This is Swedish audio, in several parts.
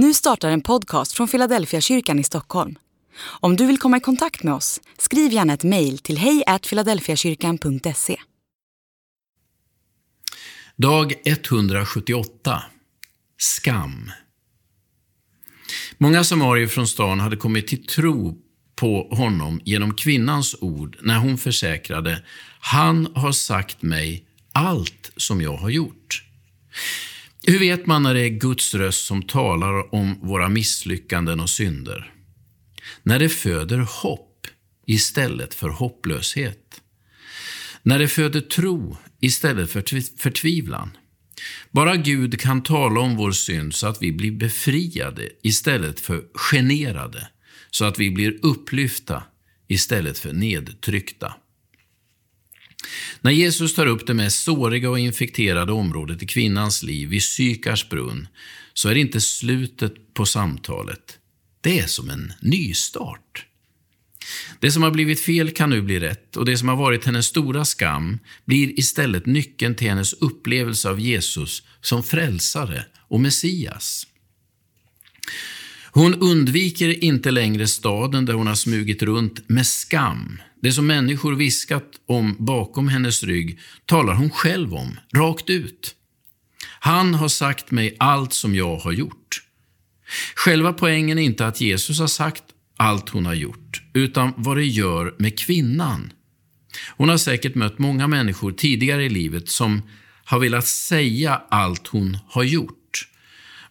Nu startar en podcast från Philadelphia kyrkan i Stockholm. Om du vill komma i kontakt med oss, skriv gärna ett mejl till hejfiladelfiakyrkan.se. Dag 178 Skam Många samarier från stan hade kommit till tro på honom genom kvinnans ord när hon försäkrade Han har sagt mig allt som jag har gjort. Hur vet man när det är Guds röst som talar om våra misslyckanden och synder? När det föder hopp istället för hopplöshet. När det föder tro istället för förtvivlan. Bara Gud kan tala om vår synd så att vi blir befriade istället för generade, så att vi blir upplyfta istället för nedtryckta. När Jesus tar upp det mest såriga och infekterade området i kvinnans liv, vid Sykars brunn, så är det inte slutet på samtalet. Det är som en nystart. Det som har blivit fel kan nu bli rätt och det som har varit hennes stora skam blir istället nyckeln till hennes upplevelse av Jesus som frälsare och Messias. Hon undviker inte längre staden där hon har smugit runt med skam. Det som människor viskat om bakom hennes rygg talar hon själv om, rakt ut. Han har sagt mig allt som jag har gjort. Själva poängen är inte att Jesus har sagt allt hon har gjort, utan vad det gör med kvinnan. Hon har säkert mött många människor tidigare i livet som har velat säga allt hon har gjort.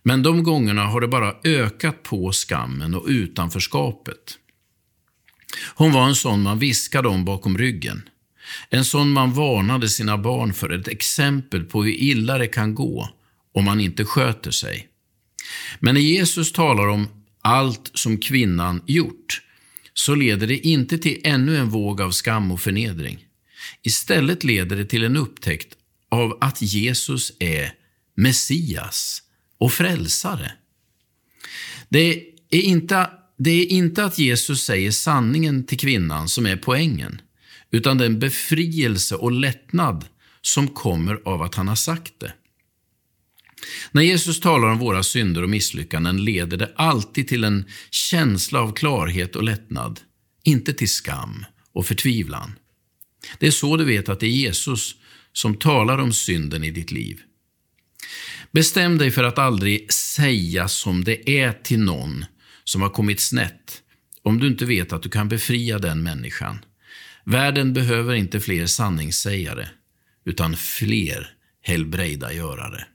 Men de gångerna har det bara ökat på skammen och utanförskapet. Hon var en sån man viskade om bakom ryggen. En sån man varnade sina barn för, ett exempel på hur illa det kan gå om man inte sköter sig. Men när Jesus talar om allt som kvinnan gjort, så leder det inte till ännu en våg av skam och förnedring. Istället leder det till en upptäckt av att Jesus är Messias och frälsare. Det är inte, det är inte att Jesus säger sanningen till kvinnan som är poängen, utan den befrielse och lättnad som kommer av att han har sagt det. När Jesus talar om våra synder och misslyckanden leder det alltid till en känsla av klarhet och lättnad, inte till skam och förtvivlan. Det är så du vet att det är Jesus som talar om synden i ditt liv. Bestäm dig för att aldrig säga som det är till någon som har kommit snett, om du inte vet att du kan befria den människan. Världen behöver inte fler sanningssägare, utan fler helbrägdagörare.